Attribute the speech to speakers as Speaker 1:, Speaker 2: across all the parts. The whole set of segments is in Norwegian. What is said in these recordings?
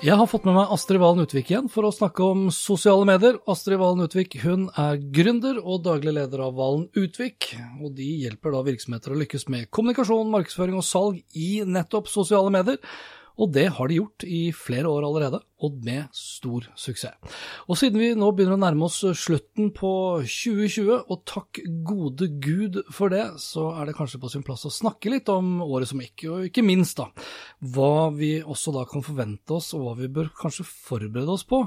Speaker 1: Jeg har fått med meg Astrid Valen Utvik igjen for å snakke om sosiale medier. Astrid Valen Utvik hun er gründer og daglig leder av Valen Utvik. og De hjelper da virksomheter å lykkes med kommunikasjon, markedsføring og salg i nettopp sosiale medier. Og det har de gjort i flere år allerede, og med stor suksess. Og siden vi nå begynner å nærme oss slutten på 2020, og takk gode gud for det, så er det kanskje på sin plass å snakke litt om året som gikk, og ikke minst da, hva vi også da kan forvente oss, og hva vi bør kanskje forberede oss på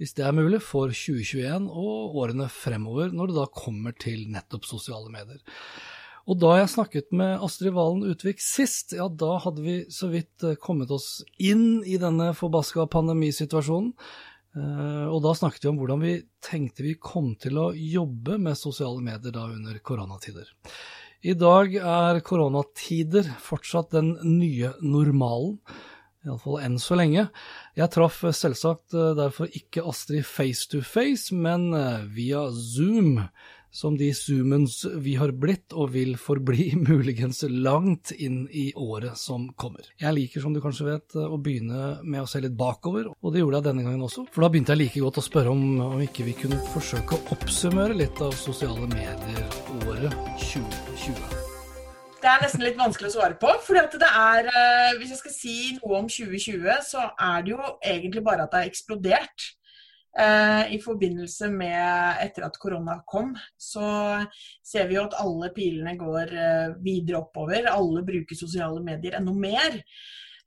Speaker 1: hvis det er mulig, for 2021 og årene fremover, når det da kommer til nettopp sosiale medier. Og da jeg snakket med Astrid Valen Utvik sist, ja da hadde vi så vidt eh, kommet oss inn i denne forbaska pandemisituasjonen. Eh, og da snakket vi om hvordan vi tenkte vi kom til å jobbe med sosiale medier da under koronatider. I dag er koronatider fortsatt den nye normalen. Iallfall enn så lenge. Jeg traff selvsagt eh, derfor ikke Astrid face to face, men via Zoom som de zoomens vi har blitt og vil forbli muligens langt inn i året som kommer. Jeg liker, som du kanskje vet, å begynne med å se litt bakover, og det gjorde jeg denne gangen også. For da begynte jeg like godt å spørre om, om ikke vi kunne forsøke å oppsummere litt av sosiale medier-året 2020.
Speaker 2: Det er nesten litt vanskelig å svare på. for det er, eh, Hvis jeg skal si noe om 2020, så er det jo egentlig bare at det har eksplodert. Eh, I forbindelse med etter at korona kom, så ser vi jo at alle pilene går eh, videre oppover. Alle bruker sosiale medier enda mer.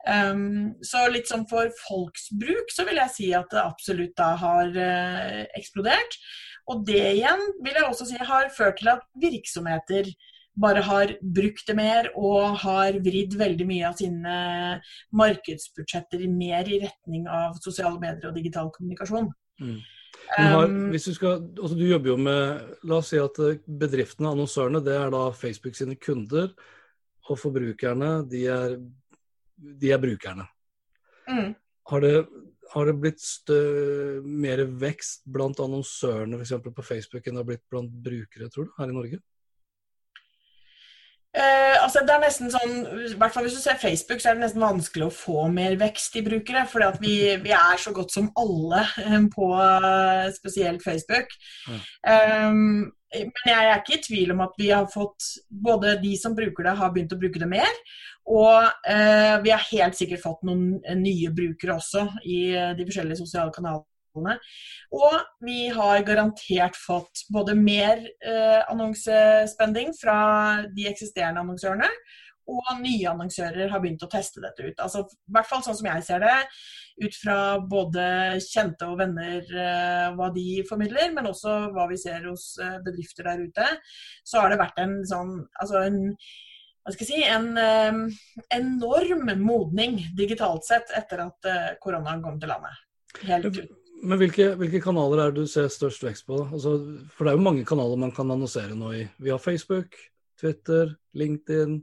Speaker 2: Um, så litt sånn for folks bruk så vil jeg si at det absolutt da har uh, eksplodert. Og det igjen vil jeg også si har ført til at virksomheter bare har brukt det mer og har vridd veldig mye av sine markedsbudsjetter mer i retning av sosiale medier og digital kommunikasjon. Mm.
Speaker 1: Har, um, hvis du, skal, altså du jobber jo med La oss si at eh, bedriftene, annonsørene, det er da Facebook sine kunder. Og forbrukerne, de er, de er brukerne. Mm. Har, det, har, det, blitt stø, mer vekst blant annonsørene f.eks. på Facebook enn det har blitt blant brukere, tror du, her i Norge?
Speaker 2: Eh, altså det er nesten sånn, i hvert fall Hvis du ser Facebook, så er det nesten vanskelig å få mer vekst i brukere. fordi at vi, vi er så godt som alle eh, på uh, spesielt Facebook. Mm. Um, men jeg er ikke i tvil om at vi har fått både de som bruker det, har begynt å bruke det mer. Og uh, vi har helt sikkert fått noen nye brukere også i de forskjellige sosiale kanalene kanalene. Og vi har garantert fått både mer eh, annonsespending fra de eksisterende annonsørene, og nye annonsører har begynt å teste dette ut. Altså, I hvert fall sånn som jeg ser det, ut fra både kjente og venner eh, hva de formidler, men også hva vi ser hos eh, bedrifter der ute, så har det vært en sånn altså en hva skal jeg si, en eh, enorm modning digitalt sett etter at koronaen kom til landet. Helt ut.
Speaker 1: Men hvilke, hvilke, kanaler er det du ser størst vekst på? Altså, for det er jo mange kanaler man kan annonsere nå i. Vi har Facebook, Twitter, LinkedIn,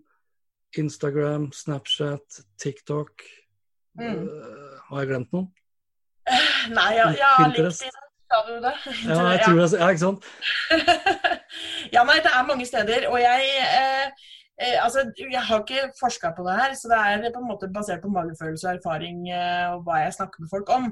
Speaker 1: Instagram, Snapchat, TikTok. Mm. Uh, har jeg glemt noen?
Speaker 2: Nei, ja, ja LinkedIn, sa du det?
Speaker 1: Ja, jeg tror det. Ja, ikke sant?
Speaker 2: ja, nei, det er mange steder. Og jeg eh, Eh, altså, jeg har ikke forska på det her, så det er på en måte basert på magefølelse og erfaring eh, og hva jeg snakker med folk om.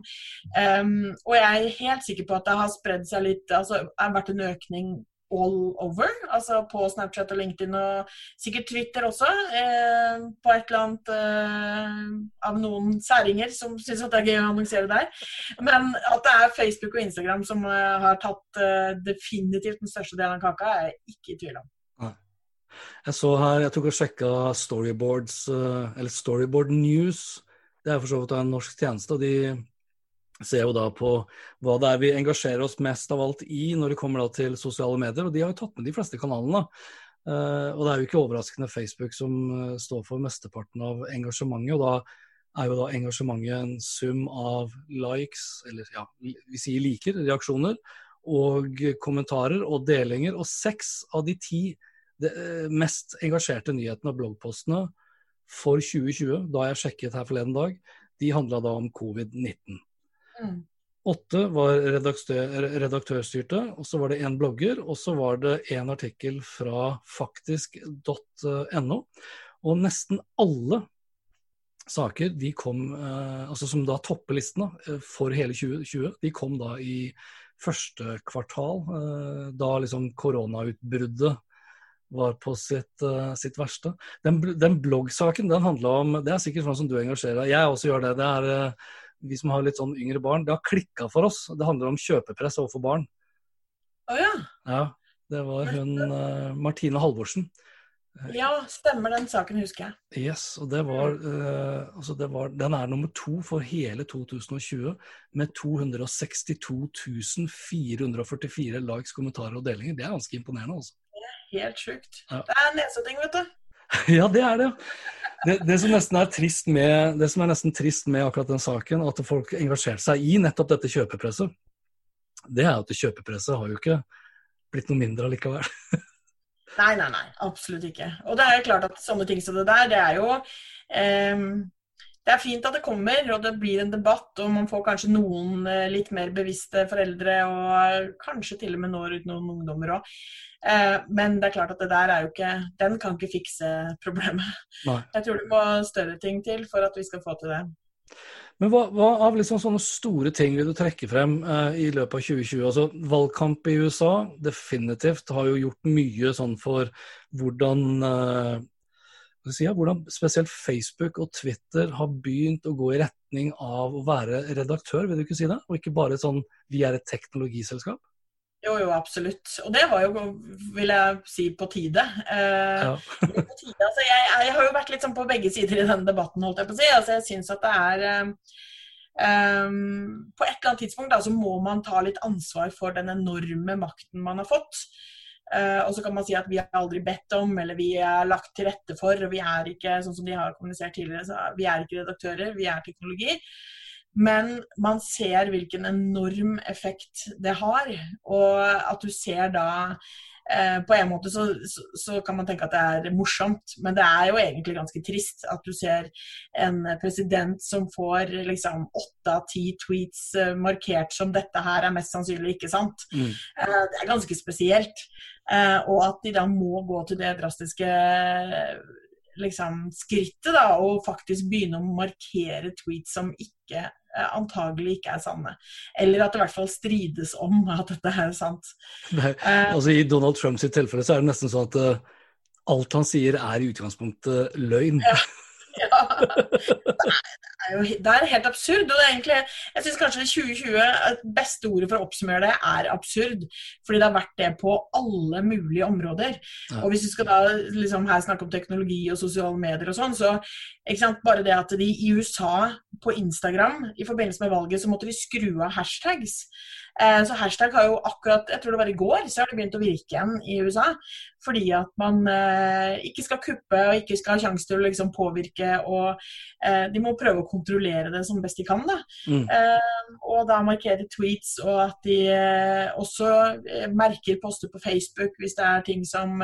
Speaker 2: Um, og jeg er helt sikker på at det har spredd seg litt altså Det har vært en økning all over. Altså på Snapchat og LinkedIn og sikkert Twitter også. Eh, på et eller annet eh, av noen særinger som syns det er gøy å annonsere der. Men at det er Facebook og Instagram som eh, har tatt eh, definitivt den største delen av kaka, er jeg ikke i tvil om.
Speaker 1: Jeg så her, jeg tok og sjekka Storyboards, eh, eller Storyboard News. Det er for så vidt en norsk tjeneste. og de ser jo da på hva det er vi engasjerer oss mest av alt i når det kommer da til sosiale medier, og de har jo tatt med de fleste kanalene. Uh, og det er jo ikke overraskende Facebook som uh, står for mesteparten av engasjementet. og da er jo da engasjementet en sum av likes, eller ja, vi sier liker, reaksjoner, og kommentarer og delinger. Og seks av de ti de, uh, mest engasjerte nyhetene og bloggpostene for 2020, da jeg sjekket her forleden dag, de handla da om covid-19. Mm. Åtte var redaktør, redaktørstyrte, og så var det én blogger, og så var det én artikkel fra faktisk.no. Og nesten alle saker de kom, eh, altså som da topper listen eh, for hele 2020, de kom da i første kvartal, eh, da liksom koronautbruddet var på sitt, sitt verste. Den, den bloggsaken den handla om Det er sikkert sånn som du engasjerer deg Jeg også gjør det. Det er vi som har litt sånn yngre barn, det har klikka for oss. Det handler om kjøpepress overfor barn.
Speaker 2: Å oh, ja.
Speaker 1: ja. Det var hun uh, Martine Halvorsen.
Speaker 2: Ja, stemmer den saken, husker jeg.
Speaker 1: Yes, og det var, uh, altså det var, Den er nummer to for hele 2020 med 262 444 likes, kommentarer og delinger. Det er ganske imponerende, altså.
Speaker 2: Helt sjukt. Ja. Det er neseting, vet du.
Speaker 1: ja, det er det. Det, det, som nesten er trist med, det som er nesten trist med akkurat den saken, at folk engasjerte seg i nettopp dette kjøpepresset, det er at kjøpepresset har jo ikke blitt noe mindre allikevel.
Speaker 2: nei, nei, nei. Absolutt ikke. Og det er klart at sånne ting som det der, det er jo eh, det er fint at det kommer, og det blir en debatt, og man får kanskje noen eh, litt mer bevisste foreldre, og kanskje til og med når ut noen ungdommer òg. Eh, men det er klart at det der er jo ikke Den kan ikke fikse problemet. Nei. Jeg tror det må større ting til for at vi skal få til det.
Speaker 1: Men hva, hva av liksom sånne store ting vil du trekke frem eh, i løpet av 2020? Altså, valgkamp i USA definitivt har jo gjort mye sånn for hvordan eh, si, ja, hvordan spesielt Facebook og Twitter har begynt å gå i retning av å være redaktør, vil du ikke si det? Og ikke bare sånn vi er et teknologiselskap?
Speaker 2: Jo, jo, absolutt. Og det var jo, vil jeg si, på tide. Eh, ja. på tide. Altså, jeg, jeg, har jo vært litt sånn på begge sider i denne debatten, holdt jeg på å si. Altså, jeg syns at det er eh, um, På et eller annet tidspunkt da, så må man ta litt ansvar for den enorme makten man har fått. Uh, og så kan man si at vi har aldri bedt om, eller vi er lagt til rette for, og vi er ikke sånn som de har kommunisert tidligere, så vi er ikke redaktører, vi er teknologi. Men man ser hvilken enorm effekt det har. Og at du ser da uh, På en måte så, så, så, kan man tenke at det er morsomt, men det er jo egentlig ganske trist at du ser en president som får liksom åtte av ti tweets eh, markert som 'dette her er mest sannsynlig ikke sant'. Mm. Uh, det er ganske spesielt. Eh, og at de da må gå til det drastiske liksom, skrittet da, og faktisk begynne å markere tweets som ikke Eh, antagelig ikke er sanne. Eller at det i hvert fall strides om at dette er sant.
Speaker 1: Nei, eh, altså I Donald Trumps tilfelle så er det nesten sånn at uh, alt han sier er i utgangspunktet løgn. Ja. ja.
Speaker 2: er jo det er helt absurd. og det er egentlig, Jeg syns kanskje 2020, det beste ordet for å oppsummere det, er absurd. Fordi det har vært det på alle mulige områder. Ja. Og hvis vi skal da liksom her snakke om teknologi og sosiale medier og sånn, så ikke sant, bare det at de i USA på Instagram i forbindelse med valget så måtte de skru av hashtags. Eh, så hashtag har jo akkurat, jeg tror det var i går, så har det begynt å virke igjen i USA. Fordi at man eh, ikke skal kuppe og ikke skal ha sjanse til å liksom påvirke. Og eh, de må prøve å kontrollere det som best de kan. da. Mm. og da markere tweets, og at de også merker poster på Facebook hvis det er ting som,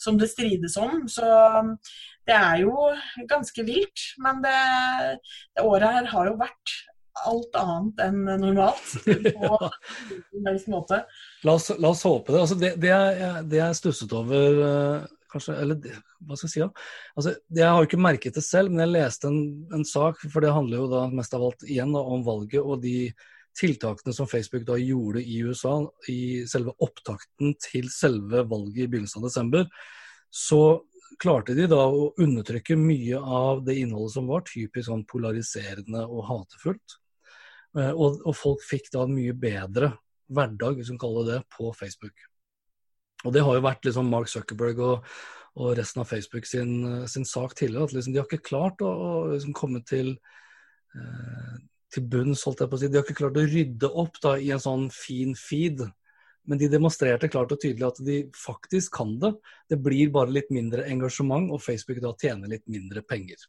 Speaker 2: som det strides om. Så det er jo ganske vilt. Men det, det året her har jo vært alt annet enn normalt. På måte.
Speaker 1: La oss, la oss håpe det. Altså det, det, jeg, det jeg stusset over eh, kanskje, eller hva skal jeg si da? Altså, jeg har jo ikke merket det selv, men jeg leste en, en, sak, for det handler jo da mest av alt igjen da, om valget og de tiltakene som Facebook da gjorde i USA i selve opptakten til selve valget i begynnelsen av desember, så klarte de da å undertrykke mye av det innholdet som var typisk sånn polariserende og hatefullt. Eh, og, og, folk fikk da en mye bedre hverdag, hvis vi kan kalle det på Facebook. Og det har jo vært liksom Mark Zuckerberg og, og resten av Facebook sin, sin sak tidligere. At liksom de har ikke klart å, å liksom komme til, eh, til bunns, holdt jeg på å si. De har ikke klart å rydde opp da, i en sånn fin feed. Men de demonstrerte klart og tydelig at de faktisk kan det. Det blir bare litt mindre engasjement, og Facebook da tjener litt mindre penger.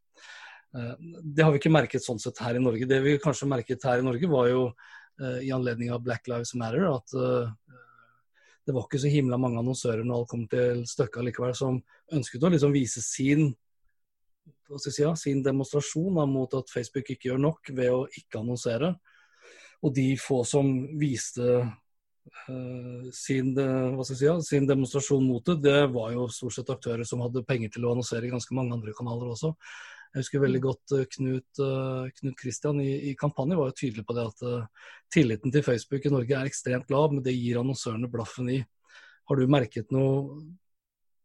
Speaker 1: Eh, det har vi ikke merket sånn sett her i Norge. Det vi kanskje merket her i Norge, var jo eh, i anledning av Black Lives Matter at eh, det var ikke så himla mange annonsører når alt kom til stykket likevel, som ønsket å liksom vise sin, si, ja, sin demonstrasjon da, mot at Facebook ikke gjør nok ved å ikke annonsere. Og de få som viste uh, sin, si, ja, sin, demonstrasjon mot det, det var jo stort sett aktører som hadde penger til å annonsere i ganske mange andre kanaler også. Jeg husker veldig godt uh, Knut, uh, Knut Christian i, i kampanje var jo tydelig på det at uh, tilliten til Facebook i Norge er ekstremt lav, men det gir annonsørene blaffen i. Har du merket noe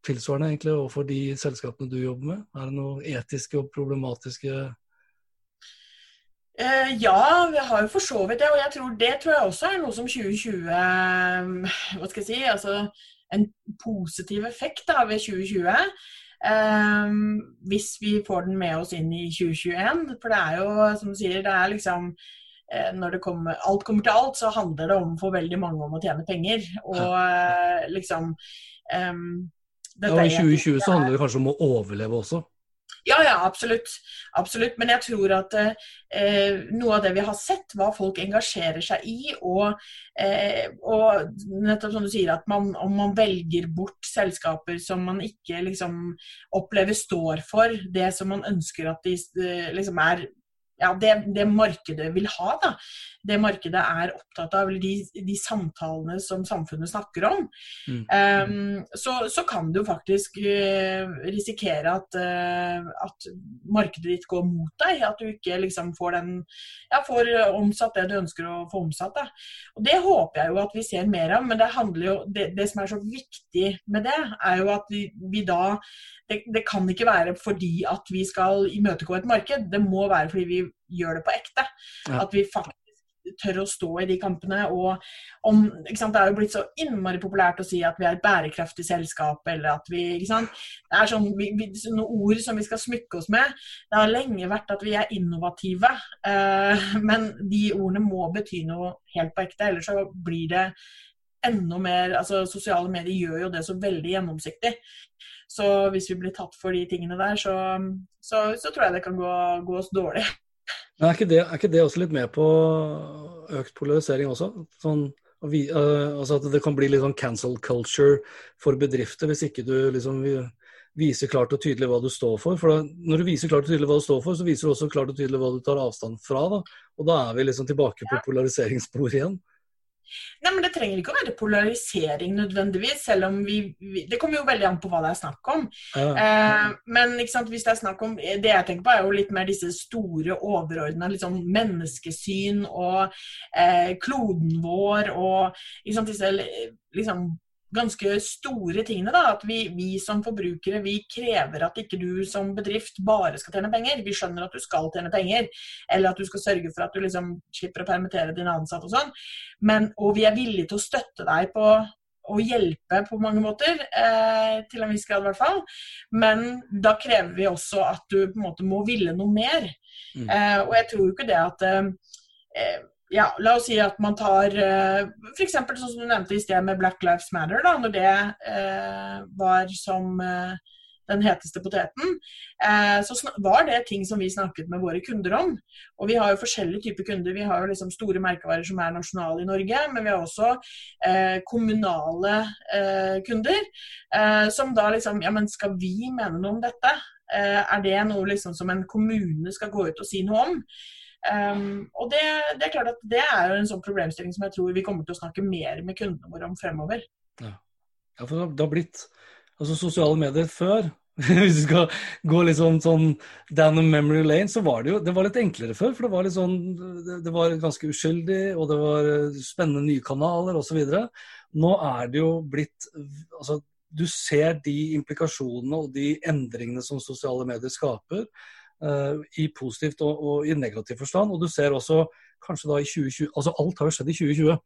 Speaker 1: tilsvarende egentlig overfor de selskapene du jobber med? Er det noe etiske og problematiske
Speaker 2: Eh, ja, vi har jo for så vidt det. Og jeg tror det tror jeg også er noe som 2020 Hva skal jeg si? Altså en positiv effekt da, ved 2020. Um, hvis vi får den med oss inn i 2021. For det er jo, som du sier, det er liksom eh, når det kommer, alt kommer til alt, så handler det om for veldig mange om å tjene penger. Og uh, liksom um,
Speaker 1: Ja, og I 2020 så handler det kanskje om å overleve også?
Speaker 2: Ja, ja, absolutt. absolutt. Men jeg tror at eh, noe av det vi har sett, hva folk engasjerer seg i, og, eh, og nettopp som du sier, at man, om man velger bort selskaper som man ikke liksom opplever står for det som man ønsker at de eh, liksom er ja, det, det, markedet vil ha. da. Det markedet er opptatt av, eller de, de samtalene som samfunnet snakker om. Mm. Um, så, så, kan du faktisk uh, risikere at, uh, at, markedet ditt går mot deg. At du ikke liksom får, den, ja, får omsatt det du ønsker å få omsatt. Da. Og Det håper jeg jo at vi ser mer av, men det, jo, det, det som er så viktig med det, er jo at vi, vi da det, det, kan ikke være fordi at vi skal imøtegå et marked, det må være fordi vi gjør det på ekte. Ja. At vi faktisk tør å stå i de kampene. og om, Det er jo blitt så innmari populært å si at vi er et bærekraftig selskap, eller at vi ikke sant? Det er sånn, vi, sånne ord som vi skal smykke oss med. Det har lenge vært at vi er innovative, eh, men de ordene må bety noe helt på ekte. Ellers så blir det enda mer altså Sosiale medier gjør jo det så veldig gjennomsiktig. Så hvis vi blir tatt for de tingene der, så, så, så tror jeg det kan gå, gå oss dårlig.
Speaker 1: Men er ikke, det, er ikke, det, også litt med på økt polarisering også? Sånn, vi, uh, altså at det kan bli litt sånn cancel culture for bedrifter hvis ikke du liksom viser klart og tydelig hva du står for. For da, når du viser klart og tydelig hva du står for, så viser du også klart og tydelig hva du tar avstand fra. Da. Og da er vi liksom tilbake på polariseringssporet igjen.
Speaker 2: Nei, men Det trenger ikke å være polarisering nødvendigvis, selv om vi, vi Det kommer jo veldig an på hva det er snakk om. Ja. Eh, men sant, hvis det er snakk om Det jeg tenker på, er jo litt mer disse store, overordna liksom, menneskesyn og eh, kloden vår og sant, disse liksom, ganske store tingene. da, At vi, vi, som forbrukere vi krever at ikke du som bedrift bare skal tjene penger. Vi skjønner at du skal tjene penger, eller at du skal sørge for at du liksom slipper å permittere dine ansatte og sånn. Men, og vi er villige til å støtte deg på å hjelpe på mange måter, eh, til en viss grad i hvert fall. Men da krever vi også at du på en måte må ville noe mer. Mm. Eh, og jeg tror jo ikke det at eh, ja, la oss si at man tar uh, f.eks. sånn som du nevnte i sted med Black Lives Matter, da, når det uh, var som uh, den heteste poteten, så var det ting som vi snakket med våre kunder om. Og vi har jo forskjellige typer kunder. Vi har jo liksom store merkevarer som er nasjonale i Norge, men vi har også kommunale kunder som da liksom Ja, men skal vi mene noe om dette? er det noe liksom som en kommune skal gå ut og si noe om? Um, og det, det, er klart at det er jo en sånn problemstilling som jeg tror vi kommer til å snakke mer med kundene våre om fremover.
Speaker 1: Ja, ja for det har blitt altså Sosiale medier før Hvis du skal gå litt sånn down the memory lane, så var det jo det var litt enklere før. For det var litt sånn Det var ganske uskyldig, og det var spennende nye kanaler osv. Nå er det jo blitt Altså, du ser de implikasjonene og de endringene som sosiale medier skaper. Uh, I positivt og, og, i negativ forstand. Og du ser også kanskje da i 2020 Altså alt har jo skjedd i 2020.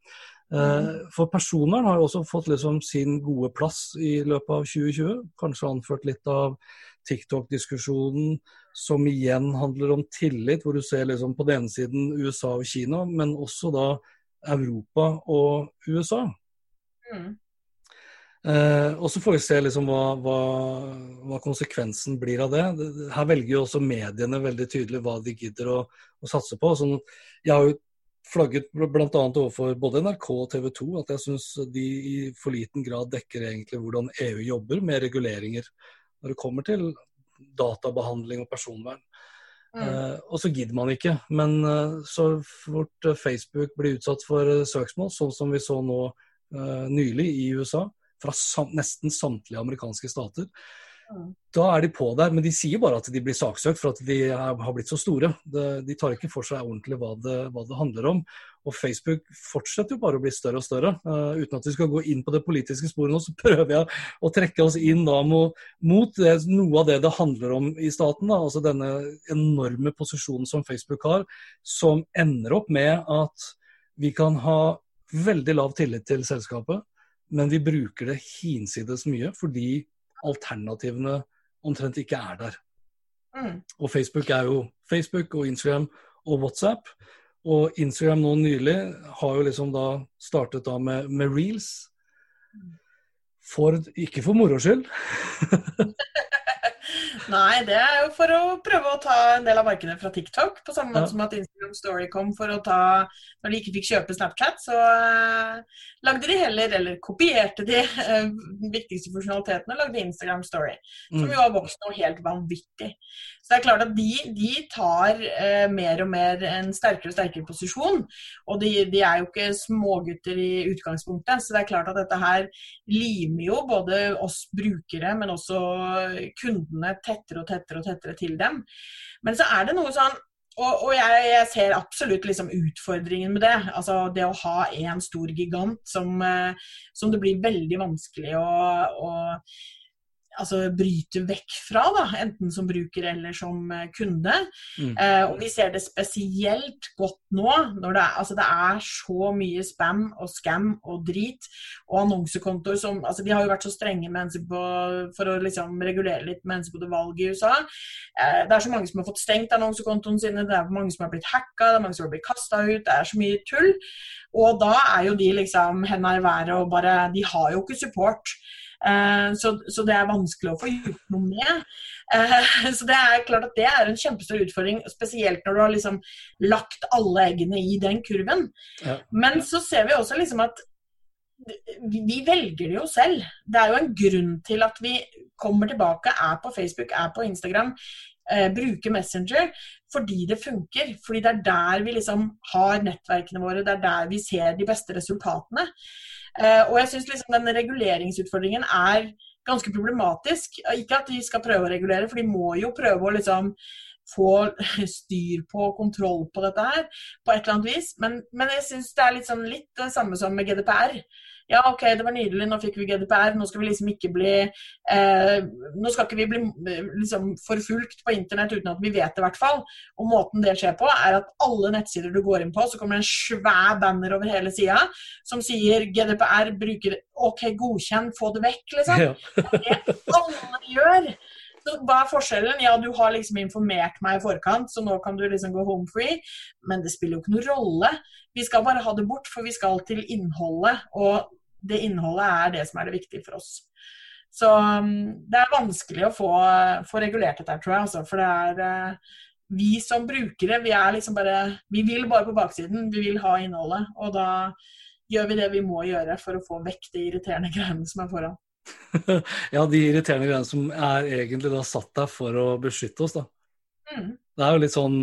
Speaker 1: Uh, for personvern har jo også fått liksom sin gode plass i løpet av 2020. Kanskje anført litt av TikTok-diskusjonen, som igjen handler om tillit, hvor du ser liksom på den ene siden USA og Kina, men også da Europa og USA. Mm. Eh, og Så får vi se liksom hva, hva, hva, konsekvensen blir av det. Her velger jo også mediene veldig tydelig hva de gidder å, å satse på. Sånn, jeg har jo flagget bl.a. overfor både NRK og TV 2 at jeg syns de i for liten grad dekker egentlig hvordan EU jobber med reguleringer når det kommer til databehandling og personvern. Mm. Eh, og så gidder man ikke. Men eh, så fort Facebook blir utsatt for uh, søksmål, sånn som vi så nå nylig i USA, fra sam nesten samtlige amerikanske stater. Mm. Da er de på der, men de sier bare at de blir saksøkt for at de er, har blitt så store. De, de, tar ikke for seg ordentlig hva det, hva det, handler om. Og Facebook fortsetter jo bare å bli større og større. Uh, uten at vi skal gå inn på det politiske sporet nå, så prøver jeg å trekke oss inn da mot, mot det, noe av det det handler om i staten. Da. Altså denne enorme posisjonen som Facebook har, som ender opp med at vi kan ha veldig lav tillit til selskapet men vi bruker det hinsides mye fordi alternativene omtrent ikke er der. Mm. Og Facebook er jo Facebook og Instagram og WhatsApp. Og Instagram nå nylig har jo liksom da startet da med, med reels. Mm. For, ikke for moro skyld.
Speaker 2: Nei, det er jo for å prøve å ta en del av markedet fra TikTok. På samme måte ja. som at Instagram Story kom for å ta Når de ikke fikk kjøpe Snapchat, så uh, lagde de heller, eller kopierte de uh, viktigste funksjonalitetene og lagde Instagram Story. Som mm. jo har vokst noe helt vanvittig. Så det er klart at de, de tar uh, mer og mer en sterkere og sterkere posisjon. Og de, de, er jo ikke smågutter i utgangspunktet, så det er klart at dette her limer jo både oss brukere, men også kundene tettere og tettere og tettere til dem. Men så er det noe sånn og, og jeg, jeg, ser absolutt liksom utfordringen med det. Altså det å ha en stor gigant som, eh, som det blir veldig vanskelig å, å altså, bryte vekk fra, da, enten som bruker eller som eh, kunde. Mm. Eh, og vi ser det spesielt godt nå, når det er, altså, det er så mye spam og scam og drit, og annonsekontoer som altså, De har jo vært så strenge på, for å liksom, regulere litt med hensyn til valget i USA. Eh, det er så mange som har fått stengt annonsekontoene sine, det er mange som har blitt hacka, det er mange som har blitt kasta ut, det er så mye tull. Og da er jo de liksom henda i været og bare De har jo ikke support. Eh, så, så, det er vanskelig å få gjort noe med. Eh, så det er klart at det er en kjempestor utfordring, spesielt når du har liksom lagt alle eggene i den kurven. Ja. Men så ser vi også liksom at vi velger det jo selv. Det er jo en grunn til at vi kommer tilbake, er på Facebook, er på Instagram, eh, bruker Messenger. Fordi det funker. Fordi det er der vi liksom har nettverkene våre, det er der vi ser de beste resultatene. Eh, og jeg syns liksom den reguleringsutfordringen er ganske problematisk. Ikke at de skal prøve å regulere, for de må jo prøve å liksom få styr på kontroll på dette her på et eller annet vis. Men, men jeg syns det er litt, sånn, litt det samme som med GDPR. Ja, OK, det var nydelig, nå fikk vi GDPR. Nå skal vi liksom ikke bli eh, Nå skal ikke vi bli liksom forfulgt på internett uten at vi vet det, i hvert fall. Og måten det skjer på, er at alle nettsider du går inn på, så kommer det en svær banner over hele sida som sier GDPR bruker OK, godkjenn, få det vekk, liksom. Ja. Det alle gjør. Så hva er forskjellen? Ja, du har liksom informert meg i forkant, så nå kan du liksom gå home free. Men det spiller jo ikke noen rolle. Vi skal bare ha det bort, for vi skal til innholdet. Og det innholdet er det som er det viktige for oss. Så um, det er vanskelig å få, få regulert dette, tror jeg. Altså, for det er uh, vi som brukere, vi er liksom bare Vi vil bare på baksiden. Vi vil ha innholdet. Og da gjør vi det vi må gjøre for å få vekk de irriterende greiene som er foran.
Speaker 1: ja, de irriterende greiene som er egentlig da satt der for å beskytte oss, da. Mm. Det er jo litt sånn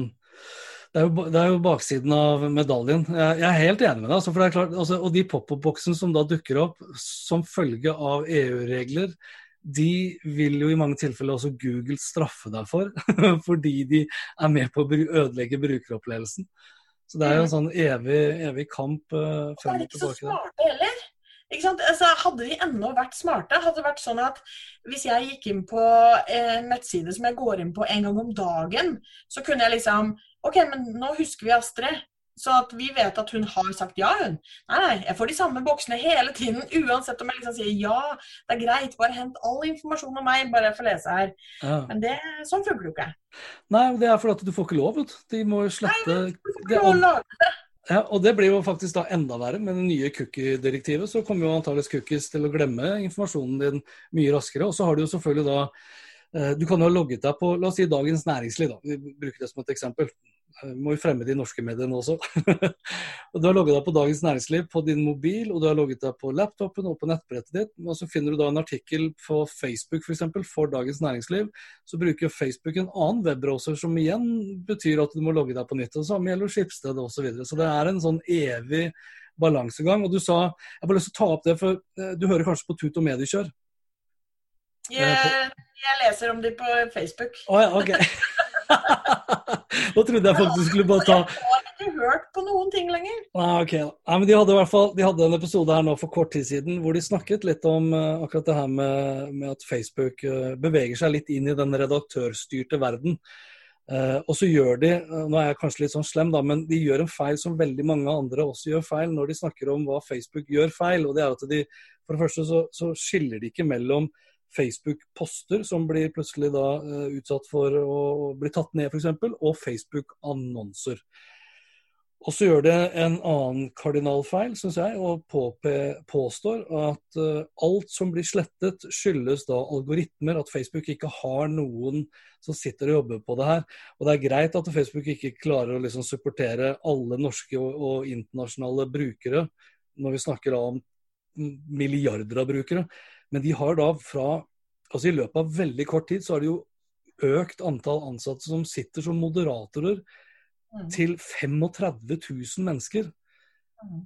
Speaker 1: det er, jo, det er jo baksiden av medaljen. Jeg, jeg er helt enig med deg. Altså, for det er klart, altså, og de pop-up-boksene som da dukker opp som følge av EU-regler, de vil jo i mange tilfeller også Google straffe deg for, fordi de er med på å ødelegge brukeropplevelsen. Så det er jo en sånn evig, evig kamp uh, frem og tilbake. Det er ikke så
Speaker 2: smarte heller. Altså, hadde de ennå vært smarte, hadde det vært sånn at hvis jeg gikk inn på en nettside som jeg går inn på en gang om dagen, så kunne jeg liksom OK, men nå husker vi Astrid. Så at vi vet at hun har sagt ja, hun. Nei, nei, jeg får de samme boksene hele tiden. Uansett om jeg liksom sier ja, det er greit, bare hent all informasjon om meg, bare jeg får lese her. Ja. Men det, sånn funker det jo ikke.
Speaker 1: Nei, det er fordi at du får ikke lov, vet du. De må slette Nei,
Speaker 2: du får ikke lov å lage det.
Speaker 1: Ja, og Det blir jo faktisk da enda verre. Med det nye cookie-direktivet så kommer jo antakeligvis cookies til å glemme informasjonen din mye raskere. Og så har du jo selvfølgelig da eh, Du kan jo ha logget deg på la oss si Dagens Næringsliv, da. Vi bruker det som et eksempel. Eh, må jo fremme de norske mediene også. og Du har logget deg på Dagens Næringsliv på din mobil, og du har logget deg på laptopen og på nettbrettet ditt. Og så finner du da en artikkel på Facebook f.eks. For, for Dagens Næringsliv. Så bruker Facebook en annen webbrowser, som igjen betyr at du må logge deg på nytt. Og det samme gjelder Skipsted osv. Så, videre. så det er en sånn evig balansegang. Og du sa Jeg har lyst til å ta opp det, for eh, du hører kanskje på Tut og Mediekjør?
Speaker 2: Jeg, jeg leser om de på Facebook.
Speaker 1: Oh, ja, okay. Nå trodde jeg faktisk skulle bare ta
Speaker 2: Jeg har ikke hørt på noen ting lenger.
Speaker 1: Ah. Nei, men de hadde i hvert fall de hadde en episode her nå for kort tid siden hvor de snakket litt om uh, akkurat det her med, med at Facebook uh, beveger seg litt inn i den redaktørstyrte verden. Uh, og så gjør de, nå er jeg kanskje litt sånn slem, da, men de gjør en feil som veldig mange andre også gjør feil når de snakker om hva Facebook gjør feil. og det er at de, For det første så, så skiller de ikke mellom Facebook-poster som blir plutselig da uh, utsatt for å bli tatt ned, f.eks., og Facebook-annonser. Og så gjør det en annen kardinalfeil, syns jeg, og påstår at uh, alt som blir slettet, skyldes da algoritmer, at Facebook ikke har noen som sitter og jobber på det her. Og det er greit at Facebook ikke klarer å liksom supportere alle norske og internasjonale brukere, når vi snakker om milliarder av brukere. Men de har da fra Altså i løpet av veldig kort tid så har de jo økt antall ansatte som sitter som moderatorer mm. til 35 000 mennesker. Mm.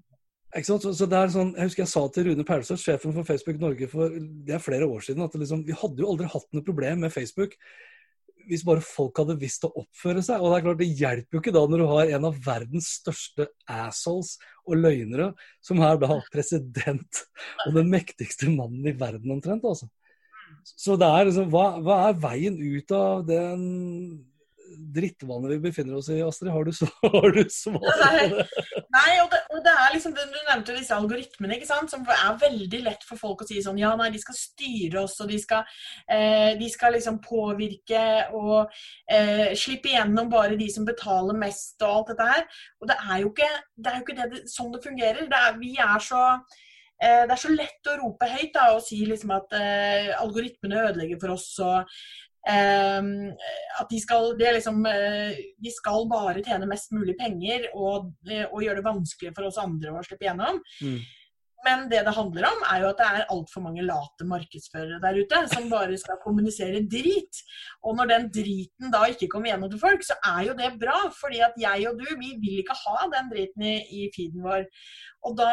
Speaker 1: Så, så, det er sånn, Jeg husker jeg sa til Rune Perlestad, sjefen for Facebook Norge for det er flere år siden, at liksom, vi hadde jo aldri hatt noe problem med Facebook hvis bare folk hadde visst å oppføre seg. Og Det er klart, det hjelper jo ikke da når du har en av verdens største assholes og løgnere, som er da president og den mektigste mannen i verden omtrent. altså. Så det er liksom, hva, hva er veien ut av den drittvannet vi befinner oss i, Astrid? Har du, har du svar på det?
Speaker 2: Nei, og det, og det er liksom, Du nevnte disse algoritmene, ikke sant, som er veldig lett for folk å si sånn Ja, nei, de skal styre oss, og de skal, eh, de skal liksom påvirke og eh, slippe igjennom bare de som betaler mest og alt dette her. Og det er jo ikke, det er jo ikke det, sånn det fungerer. Det er, vi er så eh, det er så lett å rope høyt da, og si liksom at eh, algoritmene ødelegger for oss. og at de skal, liksom, uh, de skal, bare tjene mest mulig penger og, uh, og, gjøre det vanskelig for oss andre å slippe gjennom. Mm. Men det det handler om, er jo at det er altfor mange late markedsførere der ute som bare skal kommunisere drit. Og når den driten da ikke kommer gjennom til folk, så er jo det bra. fordi at jeg og du, vi vil ikke ha den driten i, i feeden vår. Og da,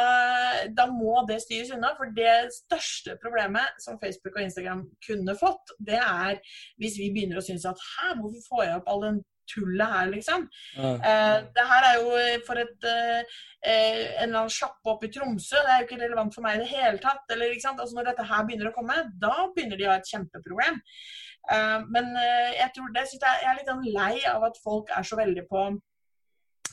Speaker 2: da, må det styres unna. For det største problemet som Facebook og Instagram kunne fått, det er hvis vi begynner å synes at hæ, hvorfor får jeg opp all den tullet her, liksom. Ja. Eh, det her er jo for et, eh, en eller annen sjappe oppe i Tromsø, det er jo ikke relevant for meg i det hele tatt. Eller, altså, når dette her begynner å komme, da begynner de å ha et kjempeproblem. Eh, men eh, jeg tror det, jeg er litt sånn lei av at folk er så veldig på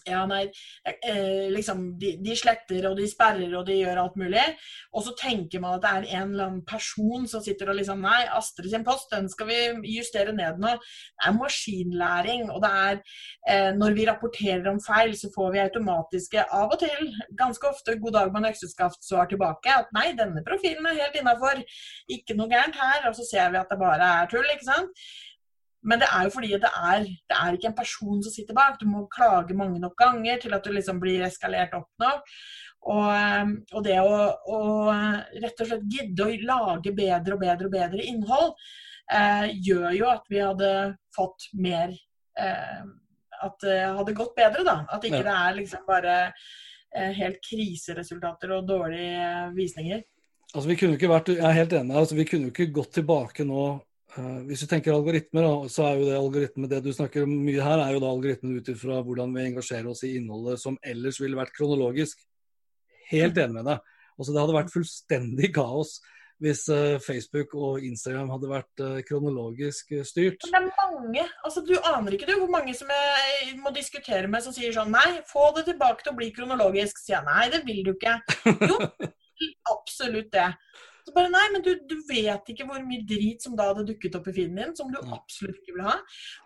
Speaker 2: ja, nei, eh, liksom, de, de, sletter og de sperrer og de gjør alt mulig. Og så tenker man at det er en eller annen person som sitter og liksom Nei, Astrid sin post, den skal vi justere ned nå. Det er maskinlæring. Og det er eh, Når vi rapporterer om feil, så får vi automatiske av og til, ganske ofte, god dag med økseskaft-svar tilbake. At nei, denne profilen er helt innafor. Ikke noe gærent her. Og så ser vi at det bare er tull, ikke sant. Men det er jo fordi det er, det er, ikke en person som sitter bak. Du må klage mange nok ganger til at du liksom blir eskalert opp nok. Og, eh, og det å, å, rett og slett gidde å lage bedre og bedre og bedre innhold, eh, gjør jo at vi hadde fått mer eh, At det hadde gått bedre, da. At ikke ja. det er liksom bare eh, helt kriseresultater og dårlige visninger.
Speaker 1: Altså, vi kunne ikke vært, Jeg er helt enig. altså Vi kunne jo ikke gått tilbake nå Hvis du tenker algoritmer, så er jo det algoritme Det du snakker om mye her, er jo da algoritmen ut ifra hvordan vi engasjerer oss i innholdet som ellers ville vært kronologisk. Helt enig med deg. Altså, det hadde vært fullstendig kaos hvis uh, Facebook og Instagram hadde vært uh, kronologisk styrt.
Speaker 2: Men det er mange. altså Du aner ikke du hvor mange som jeg må diskutere med som sier sånn Nei, få det tilbake til å bli kronologisk. Sier jeg nei, det vil du ikke. Jo, absolutt det. Så bare nei, men du, du, vet ikke hvor mye drit som da hadde dukket opp i feeden din, som du absolutt ikke vil ha.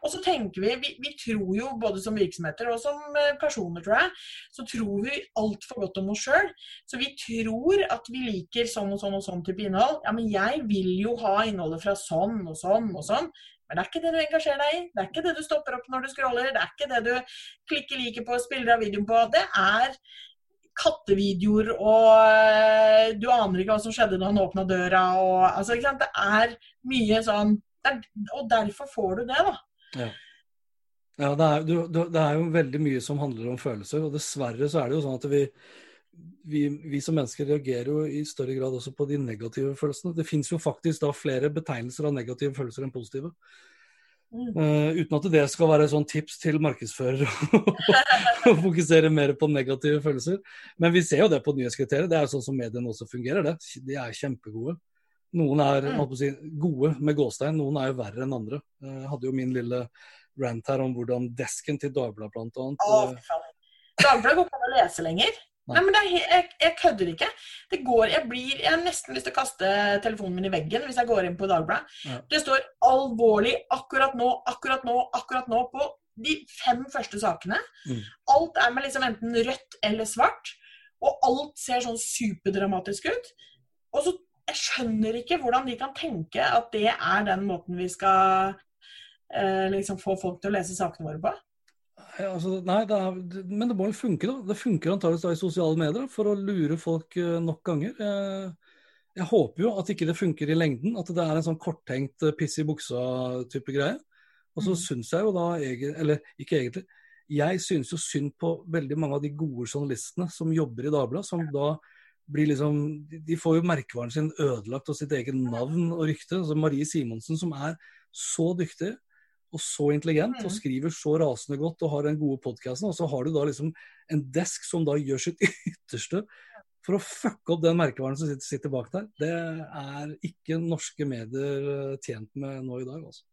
Speaker 2: Og så tenker vi, vi, vi tror jo både som virksomheter og som eh, personer, tror jeg, så tror vi altfor godt om oss sjøl. Så vi tror at vi liker sånn og sånn og sånn type innhold. Ja, men jeg vil jo ha innholdet fra sånn og sånn og sånn. Men det er ikke det du engasjerer deg i. Det er ikke det du stopper opp når du scroller. Det er ikke det du klikker like på og spiller av videoen på. Det er kattevideoer, og eh, du aner ikke hva som skjedde da han åpna døra. Og, altså, Det er mye sånn er, Og derfor får du det, da.
Speaker 1: Ja. ja det, er, du, det, er, jo veldig mye som handler om følelser, og dessverre så er det jo sånn at vi, vi, vi som mennesker reagerer jo i større grad også på de negative følelsene. Det fins jo faktisk da flere betegnelser av negative følelser enn positive. Uh, uten at det skal være sånn tips til markedsfører å fokusere mer på negative følelser. Men vi ser jo det på nyhetskriteriet. Det er jo sånn som mediene også fungerer. det. De er kjempegode. Noen er mm. si, gode med gåstein, noen er jo verre enn andre. Jeg uh, hadde jo min lille rant her om hvordan desken til Dagbladet bl.a.
Speaker 2: Dagbladet går ikke an å lese lenger. Nei, men er, jeg, jeg, kødder ikke. Det går, jeg, blir, jeg har nesten lyst til å kaste telefonen min i veggen hvis jeg går inn på Dagbladet. Ja. Det står 'alvorlig akkurat nå, akkurat nå, akkurat nå' på de fem første sakene. Mm. Alt er med liksom enten rødt eller svart. Og alt ser sånn superdramatisk ut. Og så Jeg skjønner ikke hvordan de kan tenke at det er den måten vi skal eh, liksom få folk til å lese sakene våre på.
Speaker 1: Altså, nei, det er, men det må jo funke, da. Det funker antakeligvis i sosiale medier for å lure folk uh, nok ganger. Jeg, jeg, håper jo at ikke det funker i lengden, at det er en sånn korttenkt uh, piss i buksa-type greie. Og så mm. syns jeg jo da Eller ikke egentlig. Jeg synes jo synd på veldig mange av de gode journalistene som jobber i Dagbladet, som da blir liksom De får jo merkevaren sin ødelagt og sitt eget navn og rykte. Altså Marie Simonsen, som er så dyktig og så intelligent og mm. skriver så rasende godt og har den gode podkasten, og så har du da liksom en desk som da gjør sitt ytterste for å fucke opp den merkevaren som sitter, sitter bak der. Det er ikke norske medier eh, tjent med nå i dag, altså.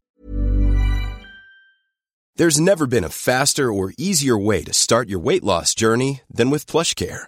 Speaker 3: There's never been a faster or easier way to start your weight loss journey than with PlushCare.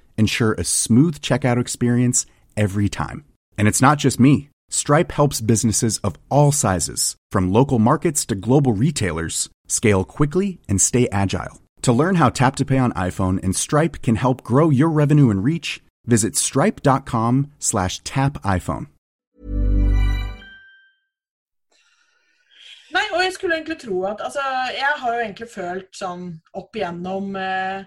Speaker 4: ensure a smooth checkout experience every time. And it's not just me. Stripe helps businesses of all sizes, from local markets to global retailers, scale quickly and stay agile. To learn how Tap to Pay on iPhone and Stripe can help grow your revenue and reach, visit stripe.com/tapiphone.
Speaker 2: Nei, og jeg skulle egentlig tro at Altså, jeg har jo følt sånn opp igjennom Eh,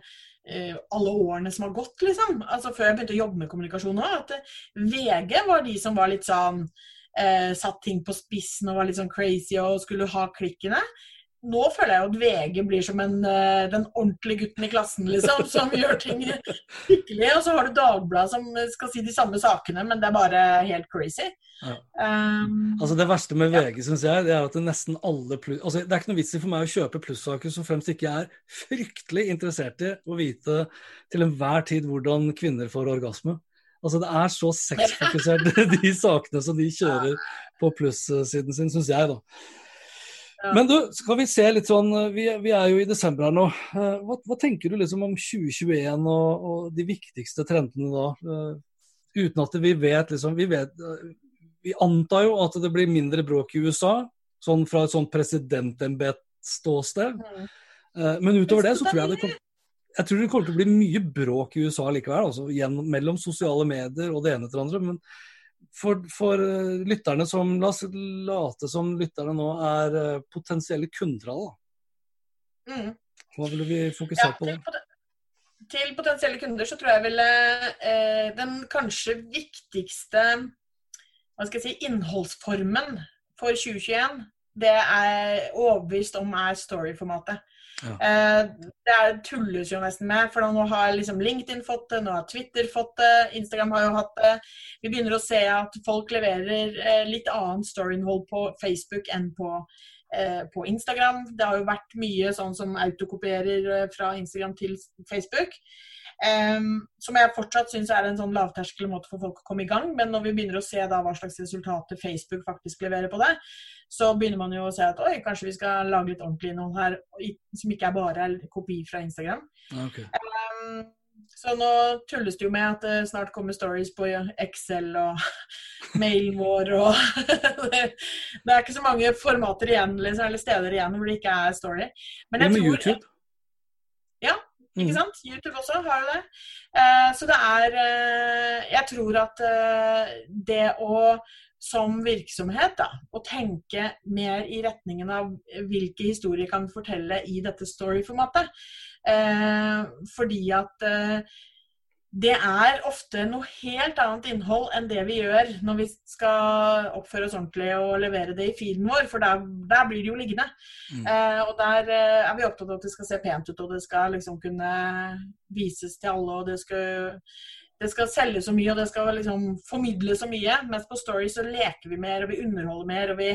Speaker 2: alle årene som har gått, liksom. Altså før jeg begynte å jobbe med kommunikasjon òg. At eh, VG var de som var litt sånn eh, Satt ting på spissen og var litt sånn crazy og skulle ha klikkene. Nå føler jeg jo at VG blir som en, eh, den ordentlige gutten i klassen, liksom. Som gjør ting skikkelig. Og så har du Dagbladet som skal si de samme sakene, men det er bare helt crazy. Ja.
Speaker 1: Um, altså Det verste med VG synes jeg, det er at det nesten alle pluss... Altså, det er ikke noe vits i for meg å kjøpe plussaker som fremst ikke er fryktelig interessert i å vite til enhver tid hvordan kvinner får orgasme. Altså Det er så sexfokusert, de sakene som de kjører på plussiden sin, syns jeg, da. Men du, skal vi se litt sånn, vi, vi er jo i desember her nå. Eh, hva, hva, tenker du liksom om 2021 og, og de viktigste trendene da? Uh, uten at vi vet liksom Vi vet Vi antar jo at det blir mindre bråk i USA, sånn fra et sånn presidentembetsståsted. Mm. Men utover det så tror jeg det kommer jeg tror det kommer til å bli mye bråk i USA likevel, altså, mellom sosiale medier og det ene til det andre. Men for, for uh, lytterne som La oss late som lytterne nå er uh, potensielle kunder av da. Mm. Hva ville vi fokusert på da?
Speaker 2: Til potensielle kunder så tror jeg ville eh, den kanskje viktigste hva skal jeg si, innholdsformen for 2021, det er overbevist om er story-formatet. Ja. Eh, det tulles jo nesten med, for nå har liksom LinkedIn fått det, nå har Twitter fått det, Instagram har jo hatt det. Vi begynner å se at folk leverer eh, litt annet storyinnhold på Facebook enn på, eh, på, Instagram. Det har jo vært mye sånn som autokopierer fra Instagram til Facebook. Um, som jeg fortsatt syns er en sånn lavterskel måte for folk å komme i gang. Men når vi begynner å se da hva slags resultater Facebook faktisk leverer på det, så begynner man jo å se at oi, kanskje vi skal lage litt ordentlig innhold her som ikke er bare kopi fra Instagram.
Speaker 1: Okay. Um,
Speaker 2: så nå tulles det jo med at det snart kommer stories på Excel og mailen vår og det, er ikke så mange formater igjen, eller steder igjen hvor det ikke er story.
Speaker 1: Men jeg tror, YouTube?
Speaker 2: Ikke mm. sant? YouTube også har jo det. Eh, så det er eh, Jeg tror at eh, det å som virksomhet da, å tenke mer i retningen av hvilke historier kan vi fortelle i dette story-formatet. Fordi at det er ofte noe helt annet innhold enn det vi gjør når vi skal oppføre oss ordentlig og levere det i feeden vår, for der, der blir det jo liggende. Mm. Eh, og der eh, er vi opptatt av at det skal se pent ut, og det skal liksom kunne vises til alle, og det skal, det skal selge så mye, og det skal liksom formidle så mye. Mens på Story så leker vi mer, og vi underholder mer, og vi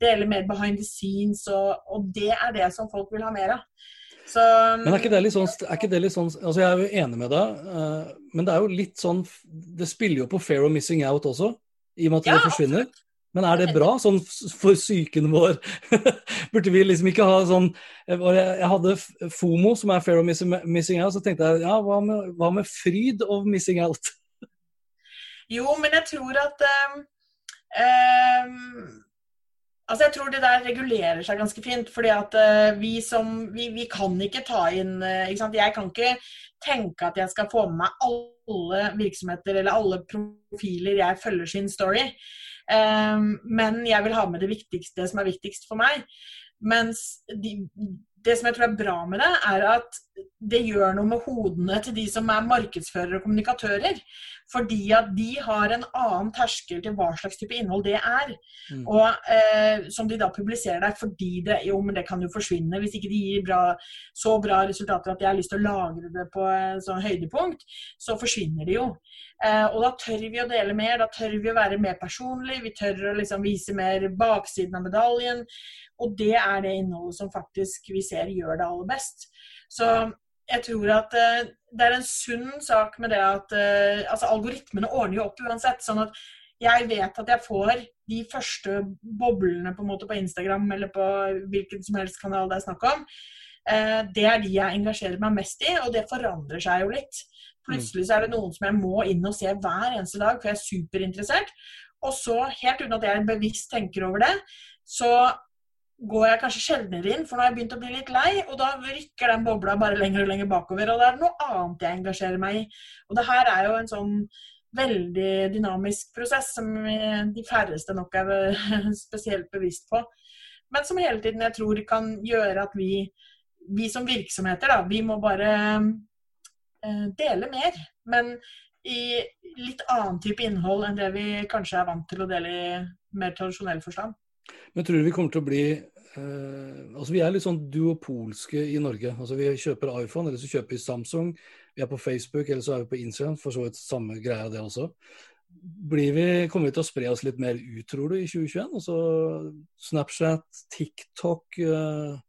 Speaker 2: deler mer behind the scenes, og, og det er det som folk vil ha mer av.
Speaker 1: Så, men er ikke, det litt sånn, er ikke det litt sånn altså Jeg er jo enig med deg, uh, men det er jo litt sånn Det spiller jo på fair og missing out også, i og med at ja, det forsvinner. Men er det bra sånn for psyken vår? Burde vi liksom ikke ha sånn Jeg hadde FOMO, som er fair of missing out, så tenkte jeg ja, hva med, hva med fryd of missing out?
Speaker 2: Jo, men jeg tror at um, um Altså Jeg tror det der regulerer seg ganske fint. fordi at uh, vi som vi, vi, kan ikke ta inn uh, ikke sant? Jeg kan ikke tenke at jeg skal få med meg alle virksomheter eller alle profiler jeg følger sin story. Um, men jeg vil ha med det viktigste det som er viktigst for meg. Mens de, det som jeg tror er bra med det, er at det gjør noe med hodene til de som er markedsførere og kommunikatører. Fordi at de har en annen terskel til hva slags type innhold det er. Mm. Og eh, som de da publiserer der fordi det jo, men det kan jo forsvinne. Hvis ikke de gir bra, så bra resultater at jeg har lyst til å lagre det på sånn høydepunkt, så forsvinner de jo. Eh, og da tør vi å dele mer, da tør vi å være mer personlige, vi tør å liksom vise mer baksiden av medaljen. Og det er det innholdet som faktisk vi ser gjør det aller best. Så jeg tror at uh, det er en sunn sak med det at uh, altså algoritmene ordner jo opp uansett. sånn at jeg vet at jeg får de første boblene på, på Instagram eller på hvilken som helst kanal det er snakk om. Uh, det er de jeg engasjerer meg mest i, og det forandrer seg jo litt. Plutselig så er det noen som jeg må inn og se hver eneste dag, for jeg er superinteressert. Og så, helt uten at jeg bevisst tenker over det, så går jeg kanskje sjeldnere inn, for nå har jeg begynt å bli litt lei, og da rykker den bobla bare lenger og lenger bakover. Og det er noe annet jeg engasjerer meg i. Og det her er jo en sånn veldig dynamisk prosess som de færreste nok er spesielt bevisst på. Men som hele tiden jeg tror kan gjøre at vi, vi som virksomheter, da, vi må bare eh, dele mer. Men i litt annen type innhold enn det vi kanskje er vant til å dele i mer tradisjonell forstand.
Speaker 1: Men tror du vi kommer til å bli Uh, altså Vi er litt sånn duopolske i Norge. Altså Vi kjøper iPhone, eller så kjøper vi Samsung. Vi er på Facebook, eller så er vi på Instagram. For så vidt samme greia, det også. Blir vi, kommer vi til å spre oss litt mer ut, tror du, i 2021? Altså Snapchat, TikTok uh...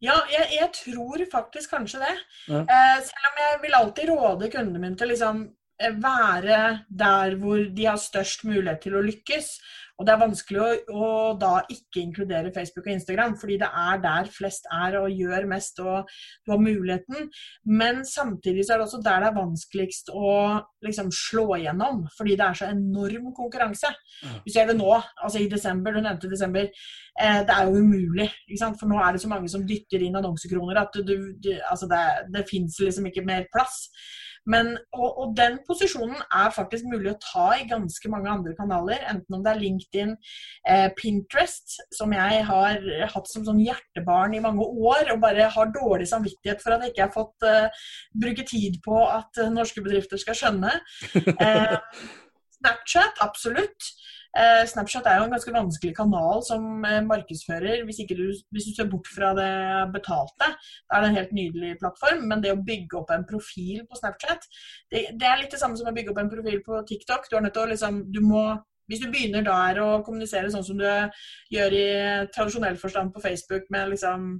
Speaker 2: Ja, jeg, jeg, tror faktisk kanskje det. Ja. Uh, selv om jeg vil alltid råde kundene mine til liksom være der hvor de har størst mulighet til å lykkes. Og det er vanskelig å, å, da ikke inkludere Facebook og Instagram, fordi det er der flest er og gjør mest og du har muligheten. Men samtidig så er det også der det er vanskeligst å liksom slå igjennom, fordi det er så enorm konkurranse. Vi ser det nå, altså i desember, du nevnte desember. Eh, det er jo umulig, for nå er det så mange som dytter inn annonsekroner at du, du, altså det, det fins liksom ikke mer plass. Men, og, og, den posisjonen er faktisk mulig å ta i ganske mange andre kanaler. Enten om det er LinkedIn, eh, Pinterest, som jeg har hatt som sånn hjertebarn i mange år, og bare har dårlig samvittighet for at jeg ikke har fått eh, bruke tid på at eh, norske bedrifter skal skjønne. Eh, Snapchat, absolutt. Eh, Snapchat er jo en ganske vanskelig kanal som eh, markedsfører, hvis, du, hvis du ser bort fra det betalte. Da er det en helt nydelig plattform, men det å bygge opp en profil på Snapchat, det, det er litt det samme som å bygge opp en profil på TikTok. Du er nødt til å liksom Du må hvis du begynner der å kommunisere sånn som du gjør i tradisjonell forstand på Facebook, med liksom